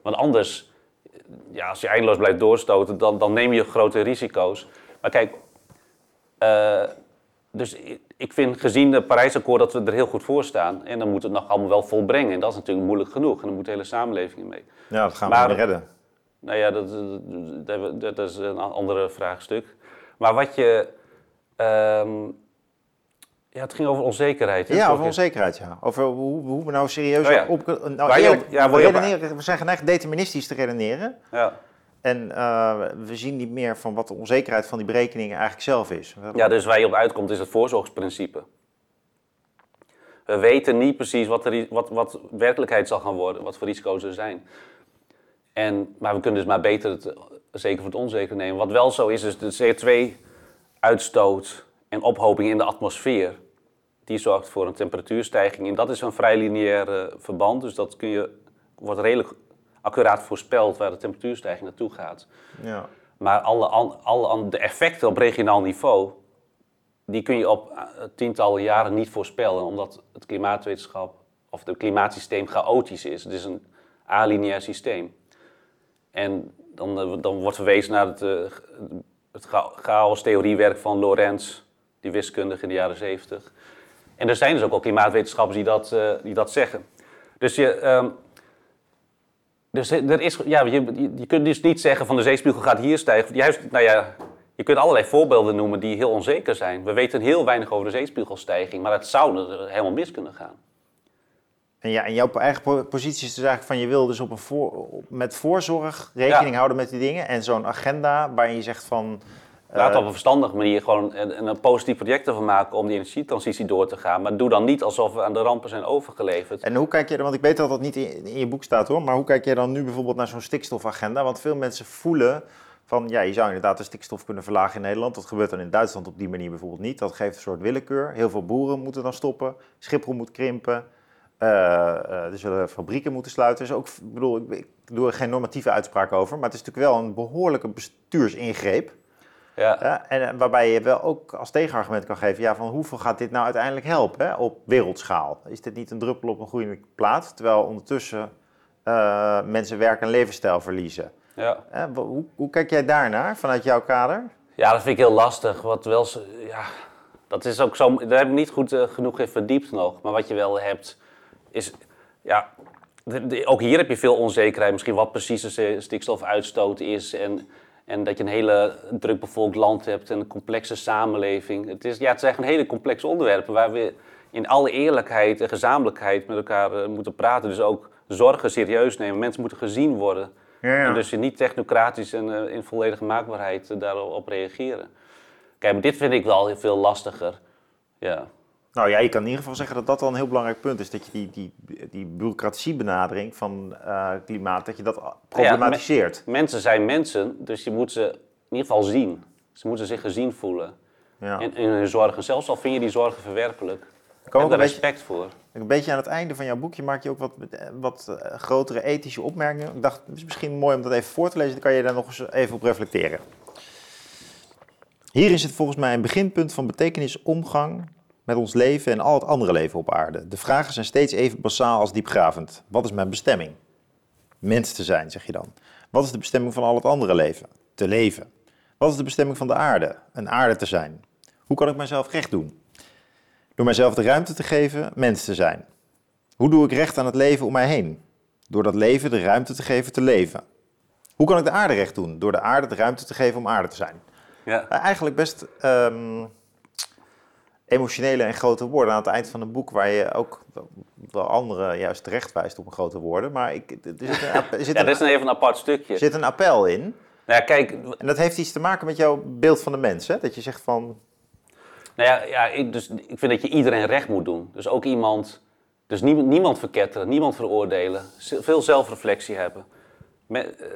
S2: Want anders, ja, als je eindeloos blijft doorstoten, dan, dan neem je grote risico's. Maar kijk, eh, dus ik- vind gezien het Parijsakkoord dat we er heel goed voor staan. En dan moet het nog allemaal wel volbrengen. En dat is natuurlijk moeilijk genoeg. En dan moet de hele samenleving mee.
S1: Ja, dat gaan we niet redden.
S2: Nou ja, dat, dat, dat is een andere vraagstuk. Maar wat je. ehm, ja, het ging over onzekerheid. hè,
S1: Ja, over onzekerheid, ja. Over hoe, hoe we nou serieus
S2: Oh ja.
S1: op... Nou,
S2: je op- ja, je op-
S1: we zijn geneigd deterministisch te redeneren.
S2: Ja.
S1: En eh, we zien niet meer van wat de onzekerheid van die berekeningen eigenlijk zelf is.
S2: ja, dus waar je op uitkomt is het voorzorgsprincipe. We weten niet precies wat, de, wat, wat werkelijkheid zal gaan worden, wat voor risico's er zijn. En, maar we kunnen dus maar beter het zeker voor het onzeker nemen. Wat wel zo is, is de CO2-uitstoot en ophoping in de atmosfeer. Die zorgt voor een temperatuurstijging. En dat is een vrij lineair eh, verband. Dus dat kun je, wordt redelijk accuraat voorspeld waar de temperatuurstijging naartoe gaat.
S1: Ja.
S2: Maar alle, alle de effecten op regionaal niveau, die kun je op eh, tientallen jaren niet voorspellen, omdat het klimaatwetenschap of het klimaatsysteem chaotisch is. Het is een alineair systeem. En dan, eh, dan wordt verwezen naar het, eh, het cha- chaos-theoriewerk van Lorentz, die wiskundige in de jaren 70. En er zijn dus ook al klimaatwetenschappers die dat, die dat zeggen. Dus je, ehm, dus er is, ja, je, je, kunt dus niet zeggen van de zeespiegel gaat hier stijgen. Juist, nou ja, je kunt allerlei voorbeelden noemen die heel onzeker zijn. We weten heel weinig over de zeespiegelstijging, maar het zou er helemaal mis kunnen gaan.
S1: En, ja, en jouw eigen po- positie is dus eigenlijk van je wil dus op een voor, met voorzorg rekening
S2: Ja.
S1: houden met die dingen. En zo'n agenda waarin je zegt van... eh,
S2: Laat op een verstandige manier gewoon een, een positief project ervan maken om die energietransitie door te gaan. Maar doe dan niet alsof we aan de rampen zijn overgeleverd.
S1: En hoe kijk je want ik weet dat dat niet in, in je boek staat hoor, maar hoe kijk jij dan nu bijvoorbeeld naar zo'n stikstofagenda? Want veel mensen voelen van, ja, je zou inderdaad de stikstof kunnen verlagen in Nederland. Dat gebeurt dan in Duitsland op die manier bijvoorbeeld niet. Dat geeft een soort willekeur. Heel veel boeren moeten dan stoppen, Schiphol moet krimpen, eh, eh, er zullen fabrieken moeten sluiten. Dus ook, ik bedoel, ik, ik doe er geen normatieve uitspraak over, maar het is natuurlijk wel een behoorlijke bestuursingreep.
S2: Ja.
S1: Ja, en eh, waarbij je wel ook als tegenargument kan geven, ja, van hoeveel gaat dit nou uiteindelijk helpen hè, op wereldschaal? Is dit niet een druppel op een groeiende plaat, terwijl ondertussen eh, mensen werk en levensstijl verliezen?
S2: Ja.
S1: Hoe, hoe kijk jij daarnaar vanuit jouw kader?
S2: Ja, dat vind ik heel lastig. Wat wel, ja, dat is ook zo. Daar heb ik niet goed eh, genoeg in verdiept nog. Maar wat je wel hebt, is. Ja, de- de- ook hier heb je veel onzekerheid. Misschien wat precies de stikstofuitstoot is. En, en dat je een hele drukbevolkt land hebt en een complexe samenleving. Het, is, ja, het zijn gewoon hele complexe onderwerpen waar we in alle eerlijkheid en gezamenlijkheid met elkaar eh, moeten praten. Dus ook zorgen serieus nemen. Mensen moeten gezien worden.
S1: Ja,
S2: En dus je niet technocratisch en eh, in volledige maakbaarheid eh, daarop reageren. Kijk, maar dit vind ik wel heel veel lastiger. Ja.
S1: Nou ja, je kan in ieder geval zeggen dat dat al een heel belangrijk punt is. Dat je die, die, die bureaucratiebenadering van eh, klimaat, dat je dat problematiseert.
S2: Mensen zijn mensen, dus je moet ze in ieder geval zien. Ze moeten zich gezien voelen.
S1: Ja.
S2: In, in hun zorgen. Zelfs al vind je die zorgen verwerpelijk.
S1: Ik
S2: Heb
S1: ook
S2: daar respect voor.
S1: een beetje aan het einde van jouw boekje maak je ook wat, wat eh, grotere ethische opmerkingen. Ik dacht, het is misschien mooi om dat even voor te lezen. Dan kan je daar nog eens even op reflecteren. Hierin zit volgens mij een beginpunt van betekenis omgang met ons leven en al het andere leven op aarde. De vragen zijn steeds even basaal als diepgravend. Wat is mijn bestemming? Mens te zijn, zeg je dan. Wat is de bestemming van al het andere leven? te leven. Wat is de bestemming van de aarde? Een aarde te zijn. Hoe kan ik mijzelf recht doen? Door mijzelf de ruimte te geven mens te zijn. Hoe doe ik recht aan het leven om mij heen? Door dat leven de ruimte te geven te leven. Hoe kan ik de aarde recht doen? Door de aarde de ruimte te geven om aarde te zijn.
S2: Ja.
S1: Uh, eigenlijk best um, emotionele en grote woorden aan het eind van een boek, waar je ook wel anderen juist terecht wijst op een grote woorden. Maar ik, er zit een, er zit
S2: ja, dat is een even een apart stukje.
S1: Er zit een appel in.
S2: Nou ja, kijk,
S1: en dat heeft iets te maken met jouw beeld van de mens, hè? Dat je zegt van...
S2: Nou ja, ja ik, dus, ik vind dat je iedereen recht moet doen. Dus ook iemand... Dus niemand, niemand verketteren, niemand veroordelen. Veel zelfreflectie hebben. Met, uh,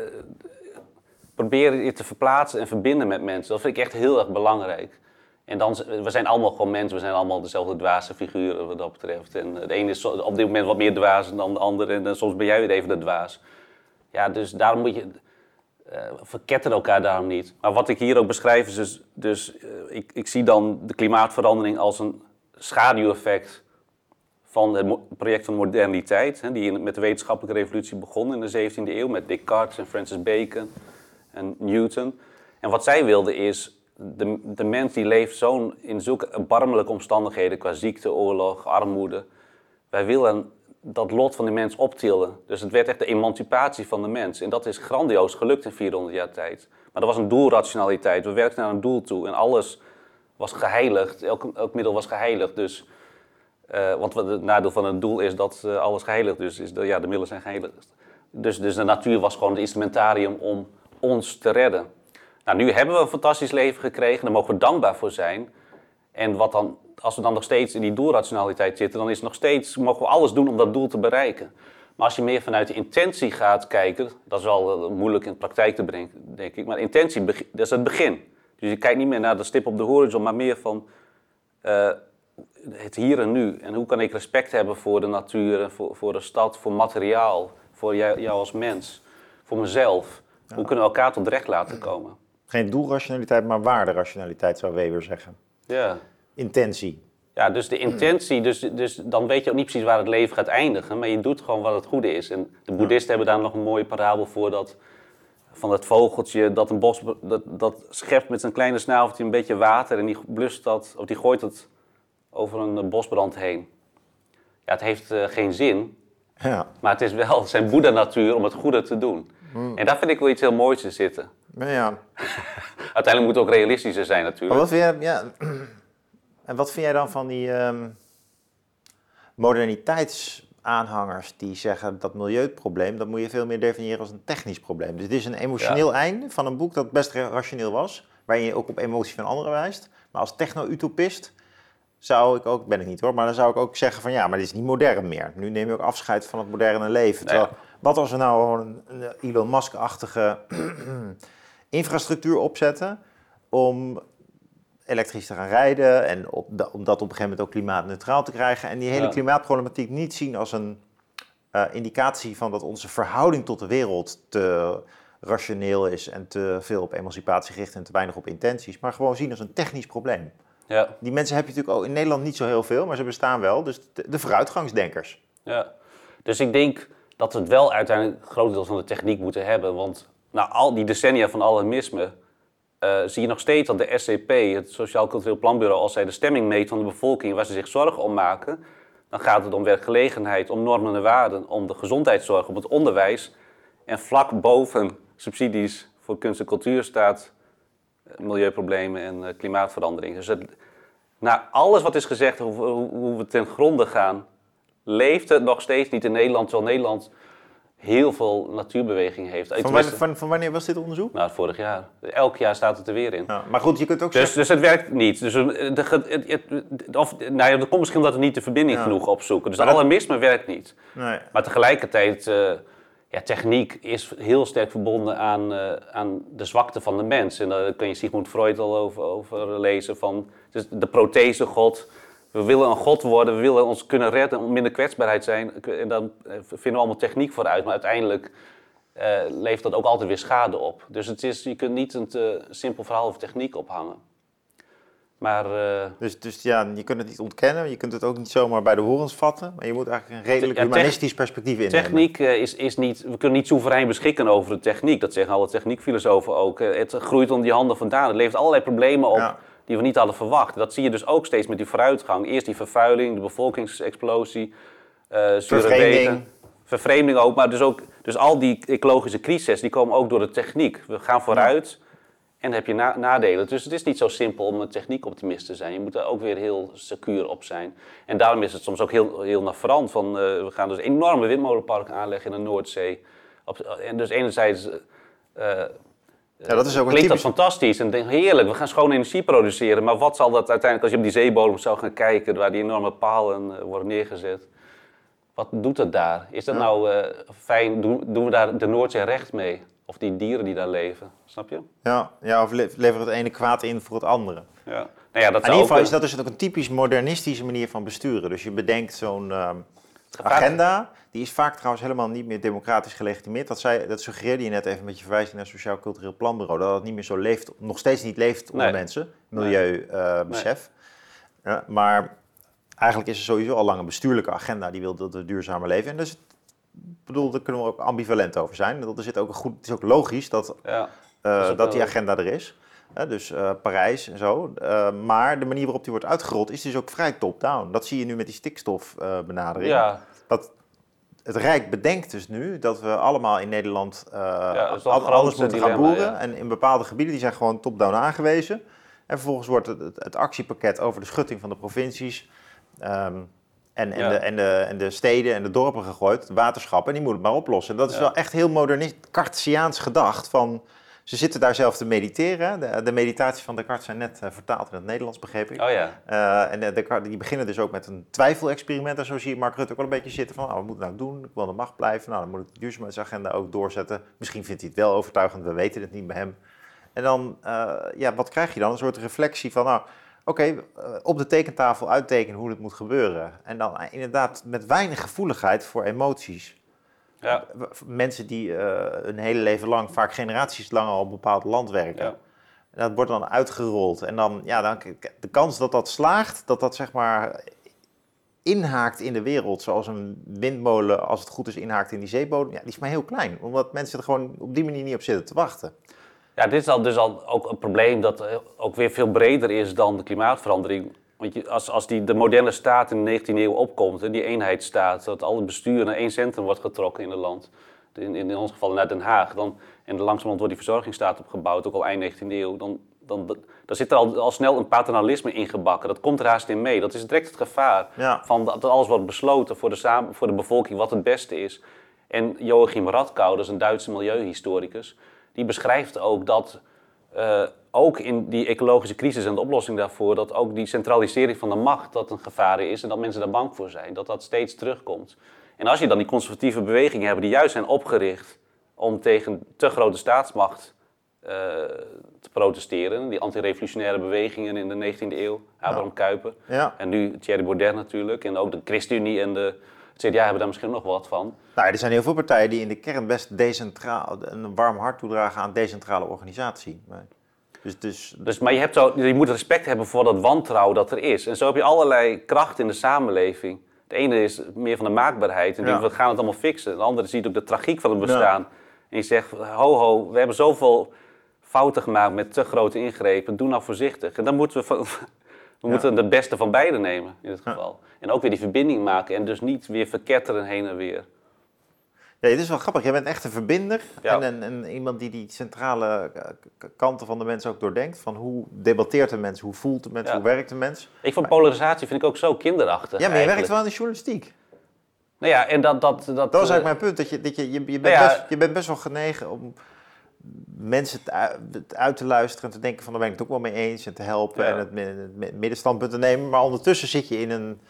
S2: probeer je te verplaatsen en verbinden met mensen. Dat vind ik echt heel erg belangrijk. En dan, we zijn allemaal gewoon mensen, we zijn allemaal dezelfde dwaze figuren wat dat betreft. En de ene is op dit moment wat meer dwaas dan de andere en soms ben jij weer even de dwaas. Ja, dus daarom moet je, uh, verketteren elkaar daarom niet. Maar wat ik hier ook beschrijf is dus, dus uh, ik, ik zie dan de klimaatverandering als een schaduweffect van het project van moderniteit. Hè, die met de wetenschappelijke revolutie begon in de 17e eeuw met Descartes en Francis Bacon en Newton. En wat zij wilden is, de, de mens die leeft zo in zulke erbarmelijke omstandigheden qua ziekte, oorlog, armoede. Wij willen dat lot van de mens optillen. Dus het werd echt de emancipatie van de mens. En dat is grandioos gelukt in 400 jaar tijd. Maar dat was een doelrationaliteit. We werkten naar een doel toe en alles was geheiligd. Elk, elk middel was geheiligd. Dus, uh, want het nadeel van een doel is dat uh, alles geheiligd is. is de, ja, de middelen zijn geheiligd. Dus, dus de natuur was gewoon het instrumentarium om ons te redden. Nou, nu hebben we een fantastisch leven gekregen, daar mogen we dankbaar voor zijn. En wat dan, als we dan nog steeds in die doelrationaliteit zitten, dan is nog steeds, mogen we alles doen om dat doel te bereiken. Maar als je meer vanuit de intentie gaat kijken, dat is wel moeilijk in de praktijk te brengen, denk ik. Maar intentie, dat is het begin. Dus je kijkt niet meer naar de stip op de horizon, maar meer van uh, het hier en nu. En hoe kan ik respect hebben voor de natuur, voor, voor de stad, voor materiaal, voor jou, jou als mens, voor mezelf. Ja. Hoe kunnen we elkaar tot recht laten komen?
S1: Geen doelrationaliteit, maar waarderationaliteit zou Weber zeggen.
S2: Ja.
S1: Intentie.
S2: Ja, dus de intentie, dus, dus dan weet je ook niet precies waar het leven gaat eindigen, maar je doet gewoon wat het goede is. En de boeddhisten hebben daar nog een mooie parabel voor, dat, van het vogeltje dat een bos, dat, dat schept met zijn kleine snaveltje een beetje water en die blust dat, of die gooit het over een bosbrand heen. Ja, het heeft uh, geen zin,
S1: ja.
S2: maar het is wel zijn boeddha-natuur om het goede te doen. En daar vind ik wel iets heel moois in zitten.
S1: Ja.
S2: Uiteindelijk moet het ook realistischer zijn natuurlijk.
S1: Maar wat vind jij, ja, en wat vind jij dan van die um, moderniteitsaanhangers die zeggen dat milieuprobleem, dat moet je veel meer definiëren als een technisch probleem. Dus dit is een emotioneel ja. einde van een boek dat best rationeel was, waarin je ook op emotie van anderen wijst. Maar als techno-utopist zou ik ook, ben ik niet hoor, maar dan zou ik ook zeggen van ja, maar dit is niet modern meer. Nu neem je ook afscheid van het moderne leven. Terwijl, wat als we nou een, een Elon Musk-achtige infrastructuur opzetten om elektrisch te gaan rijden en op om dat op een gegeven moment ook klimaatneutraal te krijgen. En die hele
S2: Ja.
S1: klimaatproblematiek niet zien als een eh, indicatie van dat onze verhouding tot de wereld te rationeel is en te veel op emancipatie gericht en te weinig op intenties, maar gewoon zien als een technisch probleem.
S2: Ja,
S1: Die mensen heb je natuurlijk ook in Nederland niet zo heel veel, maar ze bestaan wel. Dus de, de vooruitgangsdenkers.
S2: ja. Dus ik denk dat we het wel uiteindelijk grotendeels van de techniek moeten hebben. Want na al die decennia van alarmisme eh, zie je nog steeds dat de SCP, het Sociaal Cultureel Planbureau, als zij de stemming meet van de bevolking waar ze zich zorgen om maken, dan gaat het om werkgelegenheid, om normen en waarden, om de gezondheidszorg, om het onderwijs. En vlak boven subsidies voor kunst en cultuur staat eh, milieuproblemen en eh, klimaatverandering. Dus na alles wat is gezegd, hoe we ten gronde gaan, leeft het nog steeds niet in Nederland, terwijl Nederland heel veel natuurbeweging heeft.
S1: Van wanneer, van, van wanneer was dit onderzoek?
S2: Nou, vorig jaar. Elk jaar staat het er weer in.
S1: Ja, maar goed, je kunt ook
S2: Dus,
S1: zeggen...
S2: dus het werkt niet. Dus, eh, de, ge- het, het- of, nou ja, dat komt misschien omdat we niet de verbinding
S1: Ja.
S2: genoeg opzoeken. Dus
S1: Maar dat-
S2: alarmisme werkt niet.
S1: Nee.
S2: Maar tegelijkertijd, eh, ja, techniek is heel sterk verbonden aan, eh, aan de zwakte van de mens. En daar kun je Sigmund Freud al over, over lezen. Van, dus de prothese God. We willen een God worden, we willen ons kunnen redden, minder kwetsbaarheid zijn. En dan eh, vinden we allemaal techniek vooruit. Maar uiteindelijk eh, levert dat ook altijd weer schade op. Dus het is, je kunt niet een te simpel verhaal over techniek ophangen. Maar eh,
S1: Dus, dus ja, je kunt het niet ontkennen, je kunt het ook niet zomaar bij de horens vatten, maar je moet eigenlijk een redelijk
S2: Ja,
S1: humanistisch perspectief innemen.
S2: techniek eh, is, is niet... We kunnen niet soeverein beschikken over de techniek. Dat zeggen alle techniekfilosofen ook. Eh, Het groeit onder die handen vandaan. Het levert allerlei problemen op
S1: Ja.
S2: Die we niet hadden verwacht. Dat zie je dus ook steeds met die vooruitgang. Eerst die vervuiling, de bevolkingsexplosie, zure
S1: Vervreemding.
S2: Vervreemding ook, maar dus, ook, dus al die ecologische crises, die komen ook door de techniek. We gaan vooruit en dan heb je na- nadelen. Dus het is niet zo simpel om een techniekoptimist te zijn. Je moet daar ook weer heel secuur op zijn. En daarom is het soms ook heel, heel navrant. Van, eh, we gaan dus enorme windmolenparken aanleggen in de Noordzee. Op, en dus enerzijds... eh,
S1: Ja, dat is ook een
S2: Klinkt dat
S1: typisch...
S2: fantastisch en denk heerlijk, we gaan schone energie produceren. Maar wat zal dat uiteindelijk, als je op die zeebodem zou gaan kijken, waar die enorme palen eh, worden neergezet. Wat doet het daar? Is dat
S1: Ja.
S2: nou eh, fijn, doen, doen we daar de Noordzee recht mee? Of die dieren die daar leven, snap je?
S1: Ja, ja, of le- levert het ene kwaad in voor het andere.
S2: Ja. Nou ja, dat
S1: In ieder
S2: ook,
S1: geval is dat dus ook een typisch modernistische manier van besturen. Dus je bedenkt zo'n ehm, agenda, die is vaak trouwens helemaal niet meer democratisch gelegitimeerd. Dat, zei, dat suggereerde je net even met je verwijzing naar het Sociaal Cultureel Planbureau, dat het niet meer zo leeft, nog steeds niet leeft onder
S2: Nee.
S1: mensen, milieubesef. Maar eigenlijk is er sowieso al lang een bestuurlijke agenda die wil dat we duurzamer leven. En dus, bedoel, daar kunnen we ook ambivalent over zijn. Dat er zit ook een goed, het is ook logisch dat
S2: Ja.
S1: eh, dat die agenda er is. Dus eh, Parijs en zo. Eh, maar de manier waarop die wordt uitgerold is dus ook vrij top-down. Dat zie je nu met die stikstofbenadering.
S2: ja,
S1: Dat het Rijk bedenkt dus nu dat we allemaal in Nederland eh, anders
S2: grootste
S1: moeten gaan boeren.
S2: ja.
S1: En in bepaalde gebieden die zijn gewoon top-down aangewezen. En vervolgens wordt het, het, het actiepakket over de schutting van de provincies. ehm, en, en,
S2: Ja.
S1: de, en, de, en de steden en de dorpen gegooid, waterschappen, en die moeten het maar oplossen. En dat is
S2: Ja.
S1: wel echt heel modernist, Cartesiaans gedacht. Van, ze zitten daar zelf te mediteren. De, de meditaties van Descartes zijn net eh, vertaald in het Nederlands, begreep ik.
S2: oh ja.
S1: Eh, en de, Descartes, die beginnen dus ook met een twijfelexperiment. En zo zie je Mark Rutte ook wel een beetje zitten van, nou, wat moet ik nou doen? Ik wil aan de macht blijven. Nou, dan moet ik de duurzaamheidsagenda ook doorzetten. Misschien vindt hij het wel overtuigend, we weten het niet bij hem. En dan, eh, ja, wat krijg je dan? Een soort reflectie van, nou, oké, eh, op de tekentafel uittekenen hoe het moet gebeuren. En dan eh, inderdaad met weinig gevoeligheid voor emoties.
S2: Ja.
S1: Mensen die eh hun hele leven lang, vaak generaties lang al op een bepaald land werken.
S2: Ja.
S1: En dat wordt dan uitgerold. En dan, ja, dan, de kans dat dat slaagt, dat dat zeg maar inhaakt in de wereld, zoals een windmolen, als het goed is, inhaakt in die zeebodem, ja, die is maar heel klein. Omdat mensen er gewoon op die manier niet op zitten te wachten.
S2: Ja, dit is al, dus al ook een probleem dat eh, ook weer veel breder is dan de klimaatverandering. Want je, als, als die, de moderne staat in de 19e eeuw opkomt, hè, die eenheidsstaat, dat al het bestuur naar één centrum wordt getrokken in het land, in, in ons geval naar Den Haag, dan, en langzamerhand wordt die verzorgingsstaat opgebouwd, ook al eind 19e eeuw, dan, dan, dan zit er al, al snel een paternalisme ingebakken. Dat komt er haast in mee. Dat is direct het gevaar
S1: Ja.
S2: van dat alles wordt besloten voor de, samen, voor de bevolking wat het beste is. En Joachim Radkau, dat is een Duitse milieuhistoricus, die beschrijft ook dat eh, ook in die ecologische crisis en de oplossing daarvoor, dat ook die centralisering van de macht dat een gevaar is en dat mensen daar bang voor zijn, dat dat steeds terugkomt. En als je dan die conservatieve bewegingen hebt die juist zijn opgericht om tegen te grote staatsmacht eh, te protesteren, die antirevolutionaire bewegingen in de 19e eeuw, Abraham Kuyper,
S1: Ja.
S2: en nu Thierry Baudet natuurlijk, en ook de ChristenUnie en de CDA hebben daar misschien nog wat van.
S1: Nou, er zijn heel veel partijen die in de kern best decentraal, een warm hart toedragen aan decentrale organisatie. Maar- Dus, dus,
S2: Dus, maar je, hebt zo, je moet respect hebben voor dat wantrouwen dat er is. En zo heb je allerlei krachten in de samenleving. De ene is meer van de maakbaarheid en we gaan het allemaal fixen. De andere ziet ook de tragiek van het bestaan. En je zegt, ho ho, we hebben zoveel fouten gemaakt met te grote ingrepen. Doe nou voorzichtig. En dan moeten we, van, we moeten de beste van beide nemen in dit geval. En ook weer die verbinding maken en dus niet weer verketteren heen en weer.
S1: Ja, het is wel grappig. Jij bent echt een verbinder.
S2: Ja.
S1: En, en, en iemand die die centrale eh, kanten van de mens ook doordenkt. Van hoe debatteert een mens, hoe voelt de mens,
S2: Ja.
S1: hoe werkt de mens.
S2: Ik vind polarisatie vind ik ook zo kinderachtig.
S1: Ja, maar je werkt wel in de journalistiek.
S2: Nou ja, en dat... Dat, dat,
S1: Dat was
S2: eh,
S1: eigenlijk mijn punt. Dat je, dat je, je, je, bent
S2: Nou ja.
S1: best, je bent best wel genegen om mensen het uit te luisteren en te denken van daar ben ik het ook wel mee eens. En te helpen
S2: Ja.
S1: en het, mi- het middenstandpunt te nemen. Maar ondertussen zit je in een,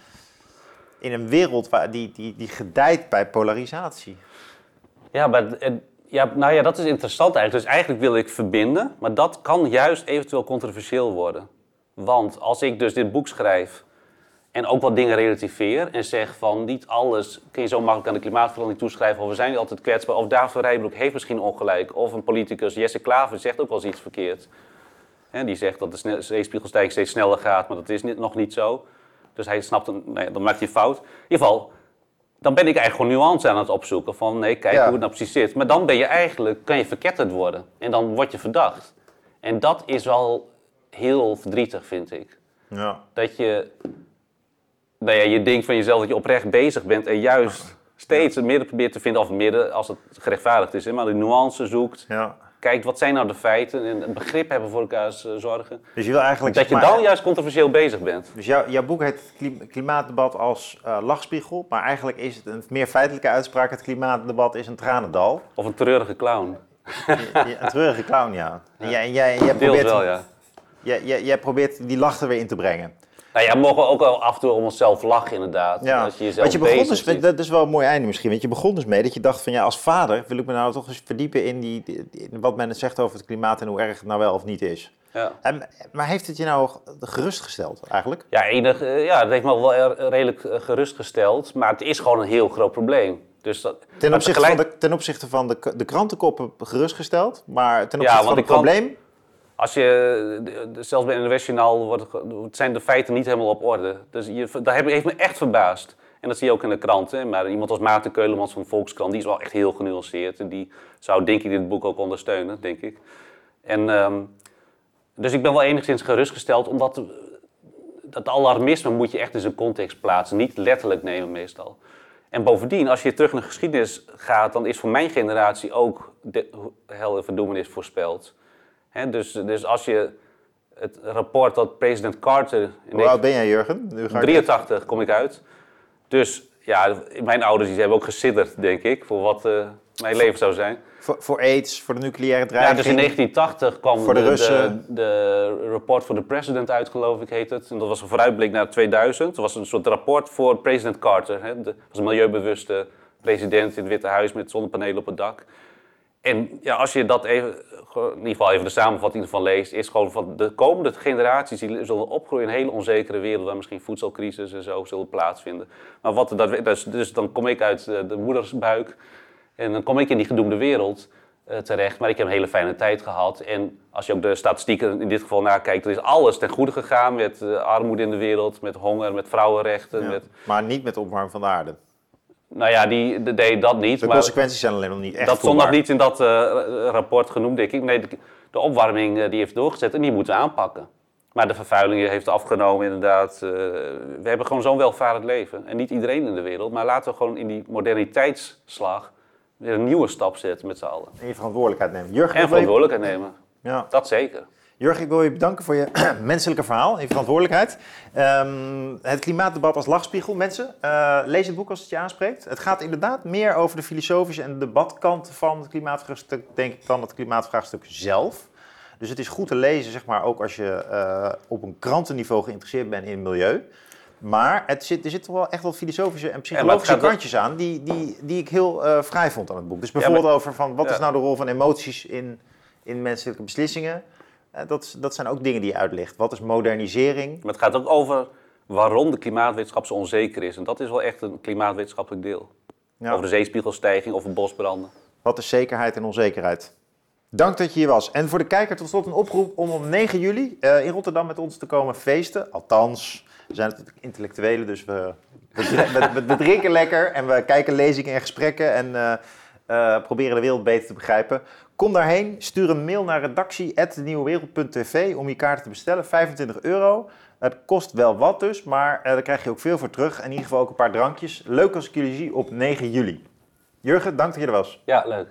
S1: in een wereld waar die, die, die gedijt bij polarisatie.
S2: Ja, maar ja, nou ja, dat is interessant eigenlijk. Dus eigenlijk wil ik verbinden, maar dat kan juist eventueel controversieel worden. Want als ik dus dit boek schrijf en ook wat dingen relativeer en zeg van niet alles kun je zo makkelijk aan de klimaatverandering toeschrijven of we zijn niet altijd kwetsbaar of David Rijbroek heeft misschien ongelijk of een politicus, Jesse Klaver, zegt ook wel eens iets verkeerd. Hè, die zegt dat de zeespiegelstijging steeds sneller gaat, maar dat is niet, nog niet zo. Dus hij snapt, een, nee, dan maakt hij fout. In ieder geval, dan ben ik eigenlijk gewoon nuance aan het opzoeken. Van nee, kijk
S1: Ja.
S2: hoe het nou precies zit. Maar dan ben je eigenlijk, kan je verketterd worden. En dan word je verdacht. En dat is wel heel verdrietig, vind ik.
S1: Ja.
S2: Dat je, nou ja, je denkt van jezelf dat je oprecht bezig bent en juist steeds het midden probeert te vinden, of het midden als het gerechtvaardigd is, hè, maar de nuance zoekt.
S1: ja.
S2: Kijkt, wat zijn nou de feiten en een begrip hebben voor elkaars eh, zorgen.
S1: Dus je wil eigenlijk...
S2: Dat je
S1: maar-
S2: dan juist controversieel bezig bent.
S1: Dus jouw, jouw boek heet Klim- Klimaatdebat als eh, lachspiegel, maar eigenlijk is het een meer feitelijke uitspraak. Het klimaatdebat is een tranendal.
S2: Of een treurige clown.
S1: Een treurige clown, ja. En jij, en jij, probeert,
S2: wel, ja.
S1: jij, jij, jij probeert die lach er weer in te brengen.
S2: Nou ja, we mogen ook wel af en toe om onszelf lachen, inderdaad.
S1: Ja.
S2: Als je jezelf
S1: Want je begon dus,
S2: ziet.
S1: dat is wel een mooi einde misschien, want je begon dus mee dat je dacht van ja, als vader wil ik me nou toch eens verdiepen in, die, in wat men zegt over het klimaat en hoe erg het nou wel of niet is.
S2: Ja.
S1: En, maar heeft het je nou gerustgesteld eigenlijk?
S2: Ja, enig, eh, ja, dat heeft me wel redelijk eh, gerustgesteld. Maar het is gewoon een heel groot probleem. Dus dat,
S1: Ten opzichte,
S2: tegelijk-
S1: van de, ten opzichte van de, de krantenkoppen gerustgesteld, maar ten
S2: Ja,
S1: opzichte
S2: want
S1: van het probleem...
S2: Als je, de- de- zelfs bij NOS Journaal wordt, zijn de feiten niet helemaal op orde. Dus je, dat heeft me echt verbaasd. En dat zie je ook in de kranten. Maar iemand als Maarten Keulemans van Volkskrant, die is wel echt heel genuanceerd. En die zou denk ik dit boek ook ondersteunen, denk ik. En, ehm, dus ik ben wel enigszins gerustgesteld, omdat dat alarmisme moet je echt in zijn context plaatsen. Niet letterlijk nemen meestal. En bovendien, als je terug naar geschiedenis gaat, dan is voor mijn generatie ook de hel en verdoemenis voorspeld. Dus, dus als je het rapport dat president Carter
S1: Hoe oud ben jij, Jurgen? Nu ga ik-
S2: 83 kom ik uit. Dus ja, mijn ouders die hebben ook gesidderd, denk ik, voor wat eh, mijn leven zou zijn.
S1: Voor, voor AIDS, voor de nucleaire
S2: Ja,
S1: dreiging.
S2: dus in 1980 kwam
S1: Voor de
S2: de,
S1: Russen.
S2: de, de Report for the President uit, geloof ik, heet het. En dat was een vooruitblik naar 2000. Dat was een soort rapport voor president Carter. Hè. De, was een milieubewuste president in het Witte Huis met zonnepanelen op het dak. En ja, als je dat even, in ieder geval even de samenvatting ervan leest, is gewoon van de komende generaties die zullen opgroeien in een hele onzekere wereld waar misschien voedselcrisis en zo zullen plaatsvinden. Maar wat er dat, dus, dus dan kom ik uit eh, de moedersbuik en dan kom ik in die gedoemde wereld eh, terecht. Maar ik heb een hele fijne tijd gehad. En als je ook de statistieken in dit geval nakijkt, dan is alles ten goede gegaan met eh, armoede in de wereld, met honger, met vrouwenrechten.
S1: Ja,
S2: Met,
S1: Maar niet met opwarming van de aarde.
S2: Nou ja, die de- deed dat niet.
S1: De
S2: maar,
S1: consequenties zijn alleen nog niet echt
S2: dat stond nog niet in dat eh, rapport genoemd, denk ik. Nee, de, de opwarming eh, die heeft doorgezet en die moeten we aanpakken. Maar de vervuiling heeft afgenomen, inderdaad. Eh, we hebben gewoon zo'n welvarend leven. En niet iedereen in de wereld. Maar laten we gewoon in die moderniteitsslag weer een nieuwe stap zetten met z'n allen.
S1: En je verantwoordelijkheid nemen. Jurgen,
S2: En verantwoordelijkheid nemen.
S1: ja.
S2: Dat zeker.
S1: Jurgen, ik wil je bedanken voor je menselijke verhaal en je verantwoordelijkheid. Ehm, het klimaatdebat als lachspiegel. Mensen, eh, lees het boek als het je aanspreekt. Het gaat inderdaad meer over de filosofische en debatkant van het klimaatvraagstuk, denk ik, dan het klimaatvraagstuk zelf. Dus het is goed te lezen, zeg maar, ook als je eh, op een krantenniveau geïnteresseerd bent in milieu. Maar het zit, er zitten wel echt wat filosofische en psychologische kantjes aan die, die, die ik heel eh vrij vond aan het boek. Dus bijvoorbeeld
S2: maar-
S1: over van, wat
S2: Ja.
S1: is nou de rol van emoties in, in menselijke beslissingen. Eh, dat, dat zijn ook dingen die je uitlicht. Wat is modernisering?
S2: Maar het gaat ook over waarom de klimaatwetenschap zo onzeker is. En dat is wel echt een klimaatwetenschappelijk deel.
S1: Ja.
S2: Over de zeespiegelstijging, over bosbranden.
S1: Wat is zekerheid en onzekerheid? Dank dat je hier was. En voor de kijker tot slot een oproep om op 9 juli eh, in Rotterdam met ons te komen feesten. Althans, we zijn natuurlijk intellectuelen, dus we, we, we- we- we drinken lekker en we kijken lezingen en gesprekken en eh, proberen de wereld beter te begrijpen. Kom daarheen, stuur een mail naar redactie.nieuwewereld.tv om je kaarten te bestellen. 25 euro. Het kost wel wat dus, maar eh, daar krijg je ook veel voor terug. En in ieder geval ook een paar drankjes. Leuk als ik jullie zie op 9 juli. Jurgen, dank dat je er was.
S2: Ja, leuk.